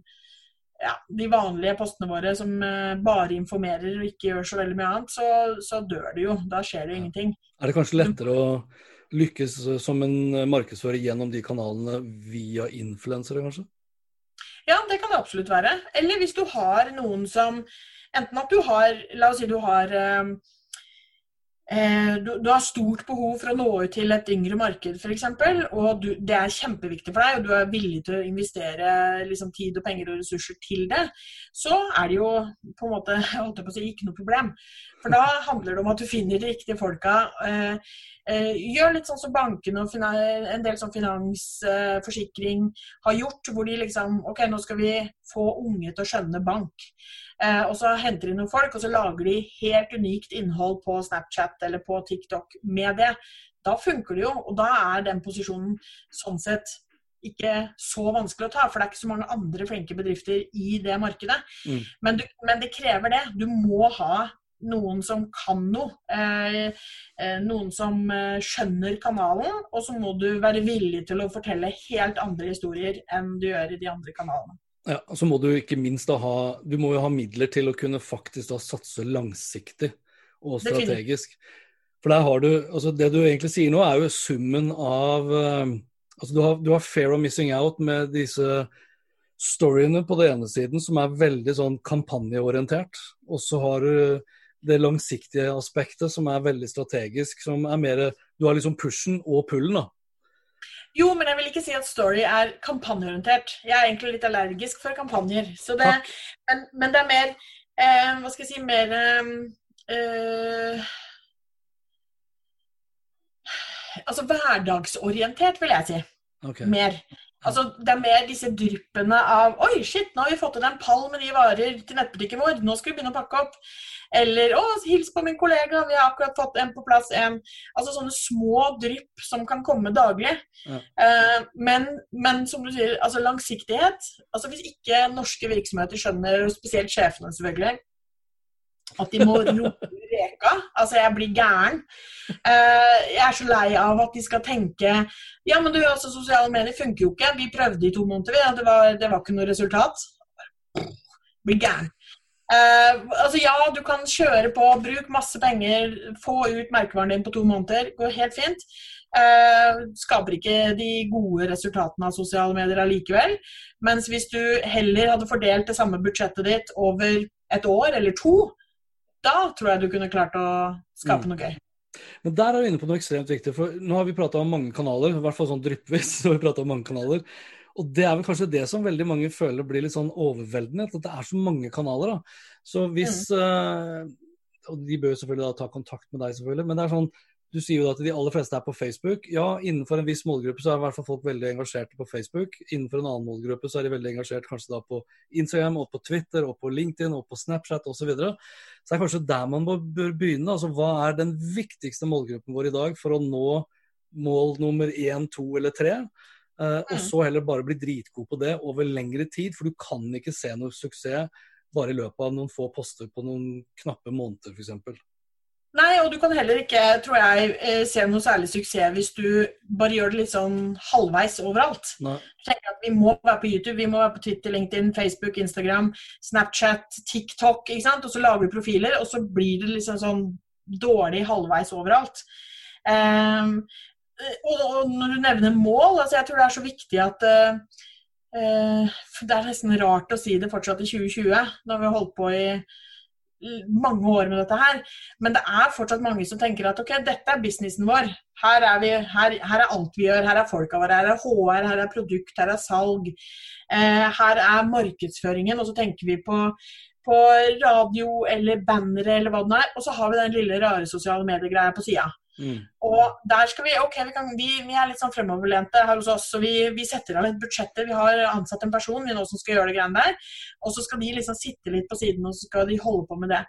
Speaker 2: ja, de vanlige postene våre som eh, bare informerer og ikke gjør så veldig mye annet, så, så dør det jo. Da skjer det jo ingenting.
Speaker 1: Er det kanskje lettere å lykkes som en markedsfører gjennom de kanalene via influensere, kanskje?
Speaker 2: Ja, det kan det absolutt være. Eller hvis du har noen som Enten at du har La oss si du har eh, eh du, du, har stort behov for å nå ut til et yngre marked f.eks., og du, det er kjempeviktig for deg, og du er villig til å investere liksom, tid og penger og ressurser til det, så er det jo på en måte holdt jeg på å si, ikke noe problem. For da handler det om at du finner de riktige folka. Eh, eh, gjør litt sånn som bankene og en del sånn finansforsikring eh, har gjort, hvor de liksom OK, nå skal vi få unge til å skjønne bank. Eh, og så henter de noen folk, og så lager de helt unikt innhold på Snapchat eller på TikTok med det. Da funker det jo, og da er den posisjonen sånn sett ikke så vanskelig å ta, for det er ikke så mange andre flinke bedrifter i det markedet. Mm. Men, du, men, det krever det. Du må ha noen som kan noe. Eh, eh, noen som eh, skjønner kanalen, og så må du være villig til å fortelle helt andre historier enn du gjør i de andre kanalene.
Speaker 1: Ja, og så må du ikke minst da ha Du må jo ha midler til å kunne faktisk da satse langsiktig og strategisk. For der har du altså Det du egentlig sier nå, er jo summen av altså du har, du har fair of missing out med disse storyene på den ene siden, som er veldig sånn kampanjeorientert. Og så har du det langsiktige aspektet, som er veldig strategisk. som er mer, Du har liksom pushen og pullen, da.
Speaker 2: Jo, men jeg vil ikke si at Story er kampanjeorientert. Jeg er egentlig litt allergisk for kampanjer. Det, men, men, det er mer eh, Hva skal jeg si Mer eh, Altså hverdagsorientert, vil jeg si. Okay. Mer. Altså, det er mer disse dryppene av Oi, shit, nå har vi fått inn en pall med de varer til nettbutikken vår. Nå skal vi begynne å pakke opp. Eller å, hils på min kollega, vi har akkurat fått en på plass. En. Altså sånne små drypp som kan komme daglig. Ja. Eh, men, men, som du sier, altså langsiktighet. Altså Hvis ikke norske virksomheter skjønner, spesielt sjefene selvfølgelig, at de må rope reka. Altså, jeg blir gæren. Uh, jeg er så lei av at de skal tenke Ja, men du, altså, sosiale medier funker jo ikke. Vi prøvde i to måneder, vi. Det var, det var ikke noe resultat. Blir gæren. Uh, altså Ja, du kan kjøre på, bruk masse penger, få ut merkevaren din på to måneder. Går helt fint. Uh, skaper ikke de gode resultatene av sosiale medier allikevel. Mens hvis du heller hadde fordelt det samme budsjettet ditt over et år eller to, da tror jeg du kunne klart å skape mm. noe gøy.
Speaker 1: Men der er du inne på noe ekstremt viktig. for Nå har vi prata om mange kanaler, i hvert fall sånn dryppvis. har vi om mange kanaler, Og det er vel kanskje det som veldig mange føler blir litt sånn overveldende. At det er så mange kanaler. da. Så hvis mm. uh, Og de bør selvfølgelig da ta kontakt med deg, selvfølgelig. Men det er sånn du sier jo da at de aller fleste er på Facebook. Ja, innenfor en viss målgruppe så er i hvert fall folk veldig engasjerte på Facebook. Innenfor en annen målgruppe så er de veldig engasjert kanskje da på Instagram og på Twitter og på LinkedIn og på Snapchat osv. Så, videre. så det er kanskje der man bør begynne. Altså hva er den viktigste målgruppen vår i dag for å nå mål nummer én, to eller tre? Uh, og mm. så heller bare bli dritgod på det over lengre tid, for du kan ikke se noe suksess bare i løpet av noen få poster på noen knappe måneder, f.eks.
Speaker 2: Nei, og du kan heller ikke, tror jeg, eh, se noe særlig suksess hvis du bare gjør det litt sånn halvveis overalt. Nei. at Vi må være på YouTube, vi må være på Twitter, LinkedIn, Facebook, Instagram, Snapchat, TikTok. ikke sant? Og så lager du profiler, og så blir det liksom sånn dårlig halvveis overalt. Um, og, og, når du nevner mål, altså jeg tror det er så viktig at uh, Det er nesten rart å si det fortsatt i 2020, når vi har holdt på i mange år med dette her. Men det er fortsatt mange som tenker at ok, dette er businessen vår. Her er, vi, her, her er alt vi gjør. Her er folka våre. Her er HR, her er produkt, her er salg. Eh, her er markedsføringen. Og så tenker vi på, på radio eller bannere eller hva det er. Og så har vi den lille rare sosiale mediegreia på sida. Mm. Og der skal vi ok, vi, kan, vi, vi, er litt sånn fremoverlente her hos oss, så vi, vi setter av litt budsjetter. Vi har ansatt en person vi nå som skal gjøre det greiene der. Og så skal de liksom sitte litt på siden og så skal de holde på med det.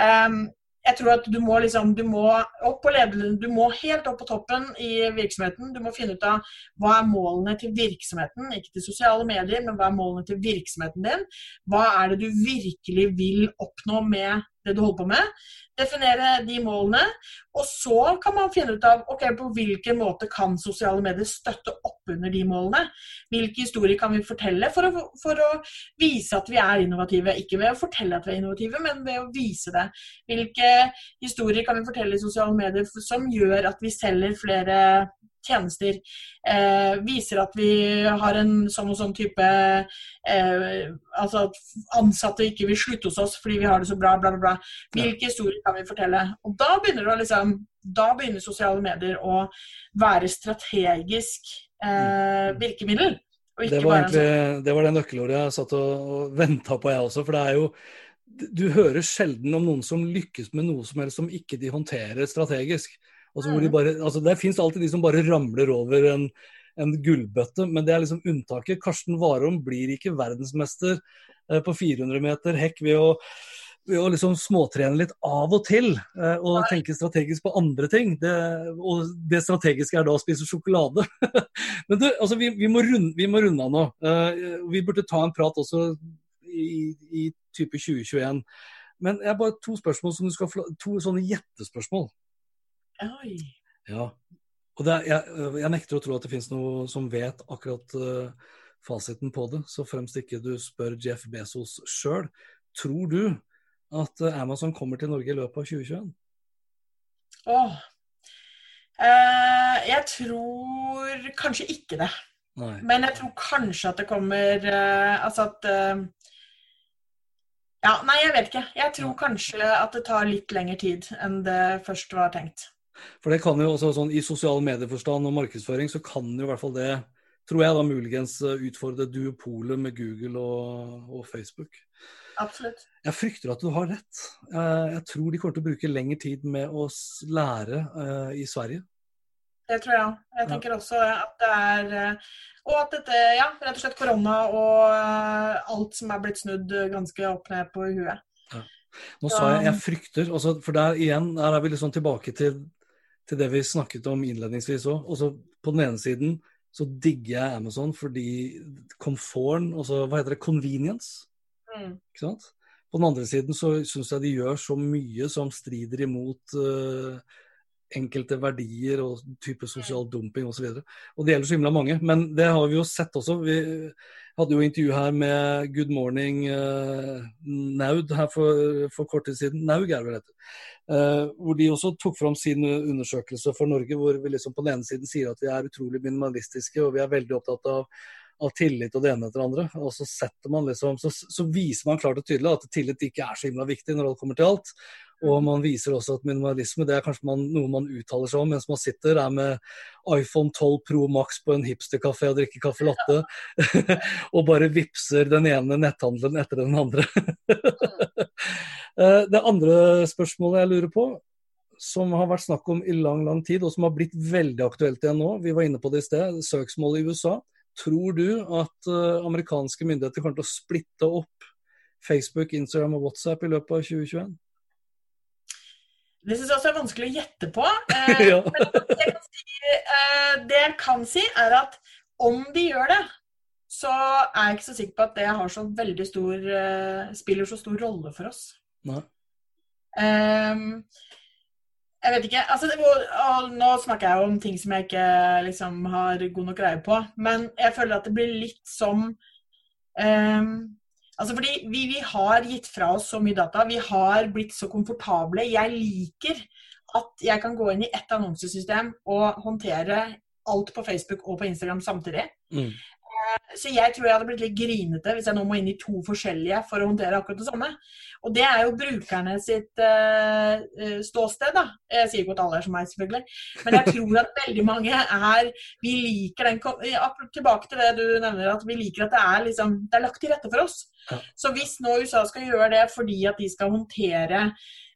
Speaker 2: Um, jeg tror at du må liksom, du må opp på lederen, du må helt opp på toppen i virksomheten. Du må finne ut av hva er målene til virksomheten, ikke til sosiale medier, men hva er målene til virksomheten din. Hva er det du virkelig vil oppnå med det du holder på med. Definere de målene. Og så kan man finne ut av ok, på hvilken måte kan sosiale medier støtte opp under de målene. Hvilke historier kan vi fortelle for å, for å vise at vi er innovative. Ikke ved å fortelle at vi er innovative, men ved å vise det. Hvilke historier kan vi fortelle i sosiale medier som gjør at vi selger flere tjenester. Eh, viser at vi har en sånn og sånn type eh, Altså at ansatte ikke vil slutte hos oss fordi vi har det så bra, bla, bla, bla. Hvilke historier kan vi fortelle? Og da begynner, det liksom, da begynner sosiale medier å være strategisk eh, mm. virkemiddel.
Speaker 1: Det var, egentlig, sånn. det var det nøkkelordet jeg satt og, og venta på, jeg også. For det er jo Du hører sjelden om noen som lykkes med noe som helst som ikke de håndterer strategisk. Altså, de bare, altså, det fins alltid de som bare ramler over en, en, gullbøtte, men det er liksom unntaket. Karsten Warholm blir ikke verdensmester eh, på 400 meter hekk ved å, ved å liksom småtrene litt av og til eh, og tenke strategisk på andre ting. Det, og det strategiske er da å spise sjokolade. men du, altså, vi, vi, må runde, vi, må runde, av nå. Eh, vi burde ta en prat også i, i type 2021. Men jeg har bare to spørsmål som du skal to sånne gjettespørsmål.
Speaker 2: Oi.
Speaker 1: Ja. Og er, jeg, jeg, nekter å tro at det finnes noe som vet akkurat uh, fasiten på det, så fremst ikke du spør Jeff Bezos sjøl. Tror du at uh, Amazon kommer til Norge i løpet av 2021?
Speaker 2: Åh. Uh, jeg tror kanskje ikke det. Nei. Men jeg tror kanskje at det kommer Altså at ja, Nei, jeg vet ikke. Jeg tror kanskje at det tar litt lengre tid enn det først var tenkt.
Speaker 1: For det kan jo også sånn I sosiale medieforstand og markedsføring så kan jo i hvert fall det, tror jeg da muligens eh, utfordre duopolet med Google og, og, Facebook.
Speaker 2: Absolutt.
Speaker 1: Jeg frykter at du har rett. Jeg tror de kommer til å bruke lengre tid med å lære uh, i Sverige.
Speaker 2: Det tror jeg. Jeg tenker også at det er eh, Og at dette, ja, rett og slett korona og alt som er blitt snudd ganske opp ned på huet. Ja.
Speaker 1: Nå sa jeg 'jeg frykter', også, for der igjen der er vi liksom tilbake til til det vi snakket om innledningsvis òg. Også på den ene siden så digger jeg Amazon fordi komforten, Og så hva heter det, convenience. Mm. Ikke sant? På den andre siden så syns jeg de gjør så mye som strider imot uh, enkelte verdier og type sosial dumping osv. Og, så og det gjelder så himla mange. Men det har vi jo sett også. Vi hadde jo intervju her med Good Morning uh, Naud her for, for, kort tid siden. Naug er det vel. Uh, hvor de også tok fram sin undersøkelse for Norge, hvor vi liksom på den ene siden sier at vi er utrolig minimalistiske og vi er veldig opptatt av av tillit og det ene etter det andre. Og så man liksom, så, så, viser man klart og tydelig at tillit ikke er så himla viktig når alt kommer til alt. Og man viser også at minimalisme det er kanskje man, noe man uttaler seg om mens man sitter er med iPhone 12 Pro Max på en hipsterkafé og drikker caffè latte. og bare vipser den ene netthandelen etter den andre. Eh, det andre spørsmålet jeg lurer på, som har vært snakk om i lang lang tid, og som har blitt veldig aktuelt igjen nå, vi var inne på det i sted, Søksmålet i USA. Tror du at uh, amerikanske myndigheter kommer til å splitte opp Facebook, Instagram og WhatsApp i løpet av 2021?
Speaker 2: Det syns jeg også er vanskelig å gjette på. Eh, ja. men det jeg, si, eh, det jeg, kan si, er at om de gjør det, så er jeg ikke så sikker på at det har så veldig stor eh, spiller så stor rolle for oss. Nei. Um, jeg vet ikke. Altså, nå snakker jeg om ting som jeg ikke liksom, har god nok greie på. Men jeg føler at det blir litt som um, Altså fordi vi, vi, har gitt fra oss så mye data. Vi har blitt så komfortable. Jeg liker at jeg kan gå inn i ett annonsesystem og håndtere alt på Facebook og på Instagram samtidig. Mm. Så jeg tror jeg hadde blitt litt grinete hvis jeg nå må inn i to forskjellige for å håndtere akkurat det samme. Og det er jo brukerne sitt uh, ståsted, da. Jeg sier ikke at alle er som meg, selvfølgelig. Men jeg tror at veldig mange er Vi liker den Tilbake til det du nevner, at vi liker at det er, liksom, det er lagt til rette for oss. Så hvis nå USA skal gjøre det fordi at de skal håndtere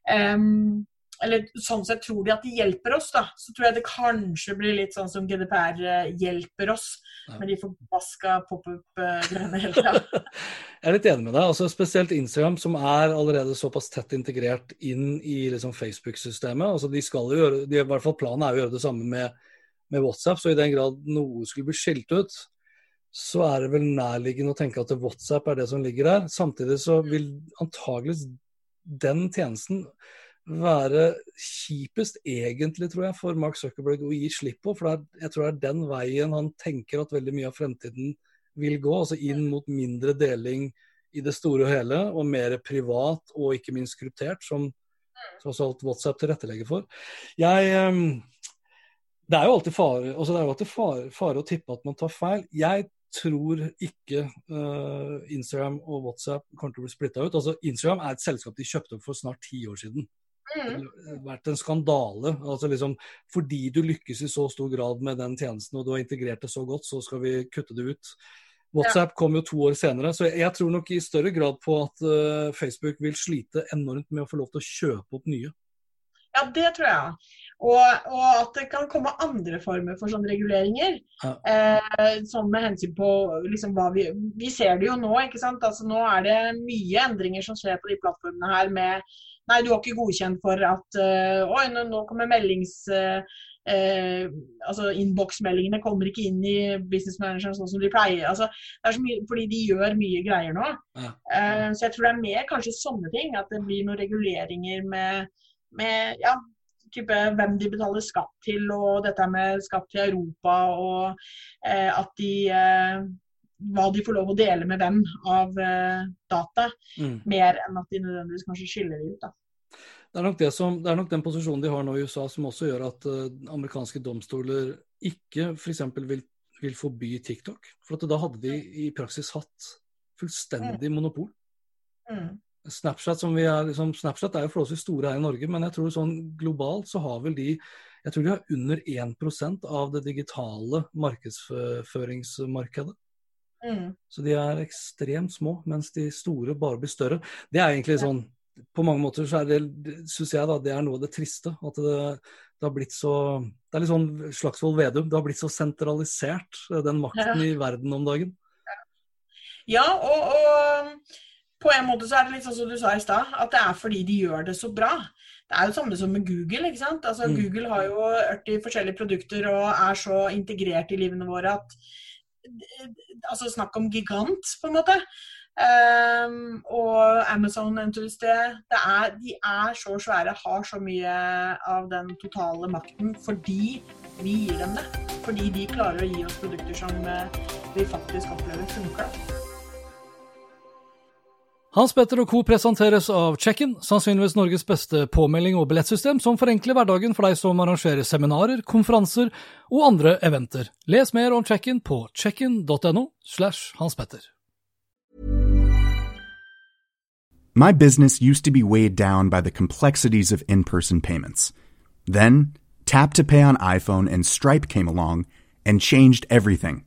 Speaker 2: um, eller sånn sett tror de at de hjelper oss, da. Så tror jeg det kanskje blir litt sånn som GDPR eh, hjelper oss ja. med de forbaska pop-up-greiene hele tida.
Speaker 1: jeg er litt enig med deg. altså Spesielt Instagram, som er allerede såpass tett integrert inn i liksom Facebook-systemet. altså de skal jo gjøre, de, i hvert fall Planen er å gjøre det samme med, med WhatsApp. Så i den grad noe skulle bli skilt ut, så er det vel nærliggende å tenke at WhatsApp er det som ligger der. Samtidig så vil antageligvis den tjenesten være kjipest, egentlig, tror jeg, for Mark Zuckerberg å gi slipp på. For jeg tror det er den veien han tenker at veldig mye av fremtiden vil gå. Altså inn mot mindre deling i det store og hele, og mer privat og ikke minst kryptert, som tross alt WhatsApp tilrettelegger for. Jeg, ehm, det er jo alltid fare, altså det er jo alltid fare, fare å tippe at man tar feil. Jeg tror ikke uh, Instagram og WhatsApp kommer til å bli splitta ut. Altså, Instagram er et selskap de kjøpte opp for snart ti år siden. Mm. vært en skandale. altså liksom, Fordi du lykkes i så stor grad med den tjenesten og du har integrert det så godt, så skal vi kutte det ut. WhatsApp kom jo to år senere, så jeg tror nok i større grad på at uh, Facebook vil slite enormt med å få lov til å kjøpe opp nye.
Speaker 2: Ja, det tror jeg. Og, og at det kan komme andre former for sånne reguleringer. Ja. Eh, sånn med hensyn på liksom, hva vi Vi ser det jo nå, ikke sant. Altså, nå er det mye endringer som skjer på de plattformene her med Nei, du har ikke godkjent for at uh, Oi, nå, nå kommer meldings... Uh, Eh, altså Innboksmeldingene kommer ikke inn i business manageren sånn som de pleier. Altså, det er så mye, fordi de gjør mye greier nå. Ja. så jeg tror det er mer kanskje sånne ting. At det blir noen reguleringer med, med ja, type hvem de betaler skatt til, og dette med skatt til Europa, og at de hva de får lov å dele med hvem av uh, data, mm. mer enn at de nødvendigvis kanskje skiller de ut. da.
Speaker 1: Det er, det, som, det er nok den posisjonen de har nå i USA som også gjør at uh, amerikanske domstoler ikke f.eks. Vil, vil forby TikTok. For da hadde de i praksis hatt fullstendig mm. monopol. Mm. Snapchat, er, liksom, Snapchat er jo forholdsvis store her i Norge, men jeg tror sånn globalt så har vel de jeg tror de har under 1% av det digitale markedsføringsmarkedet. Mm. Så de er ekstremt små, mens de store bare blir større. Det er egentlig sånn På mange måter så er det, syns jeg da, det er noe av det triste. At det, det har blitt så Det er litt sånn Slagsvold Vedum. Det har blitt så sentralisert, eh, den makten i verden om dagen.
Speaker 2: Ja, og, og, på en måte så er det litt sånn som du sa i stad, at det er fordi de gjør det så bra. Det er jo samme som med Google. ikke sant? Altså, mm. Google har jo 40 forskjellige produkter og er så integrert i livene våre at altså Snakk om gigant, på en måte. Um, og Amazon det. det er, de er så svære, har så mye av den totale makten fordi vi gir dem det. Fordi de klarer å gi oss produkter som eh, vi faktisk opplever funker.
Speaker 1: Hans Petter og co. presenteres av Check-in, sannsynligvis Norges beste påmelding og billettsystem som forenkler hverdagen for deg som arrangerer seminarer, konferanser og andre eventer. Les mer om Check-in på checkin.no slash Hans Petter.
Speaker 4: My business used to be weighed down by the complexities of in-person payments. Then, Tap to Pay on iPhone and Stripe came along and changed everything.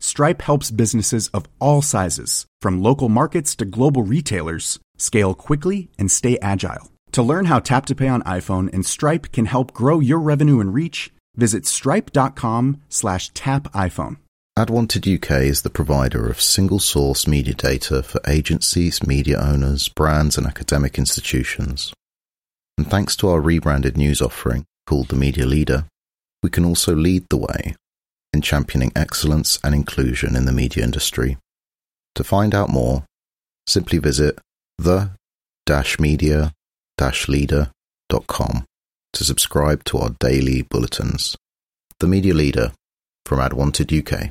Speaker 4: Stripe helps businesses of all sizes, from local markets to global retailers, scale quickly and stay agile. To learn how Tap to Pay on iPhone and Stripe can help grow your revenue and reach, visit stripe.com/tapiphone.
Speaker 5: AdWanted UK is the provider of single source media data for agencies, media owners, brands, and academic institutions. And thanks to our rebranded news offering called The Media Leader, we can also lead the way in championing excellence and inclusion in the media industry. To find out more, simply visit the-media-leader.com to subscribe to our daily bulletins. The Media Leader from AdWanted UK.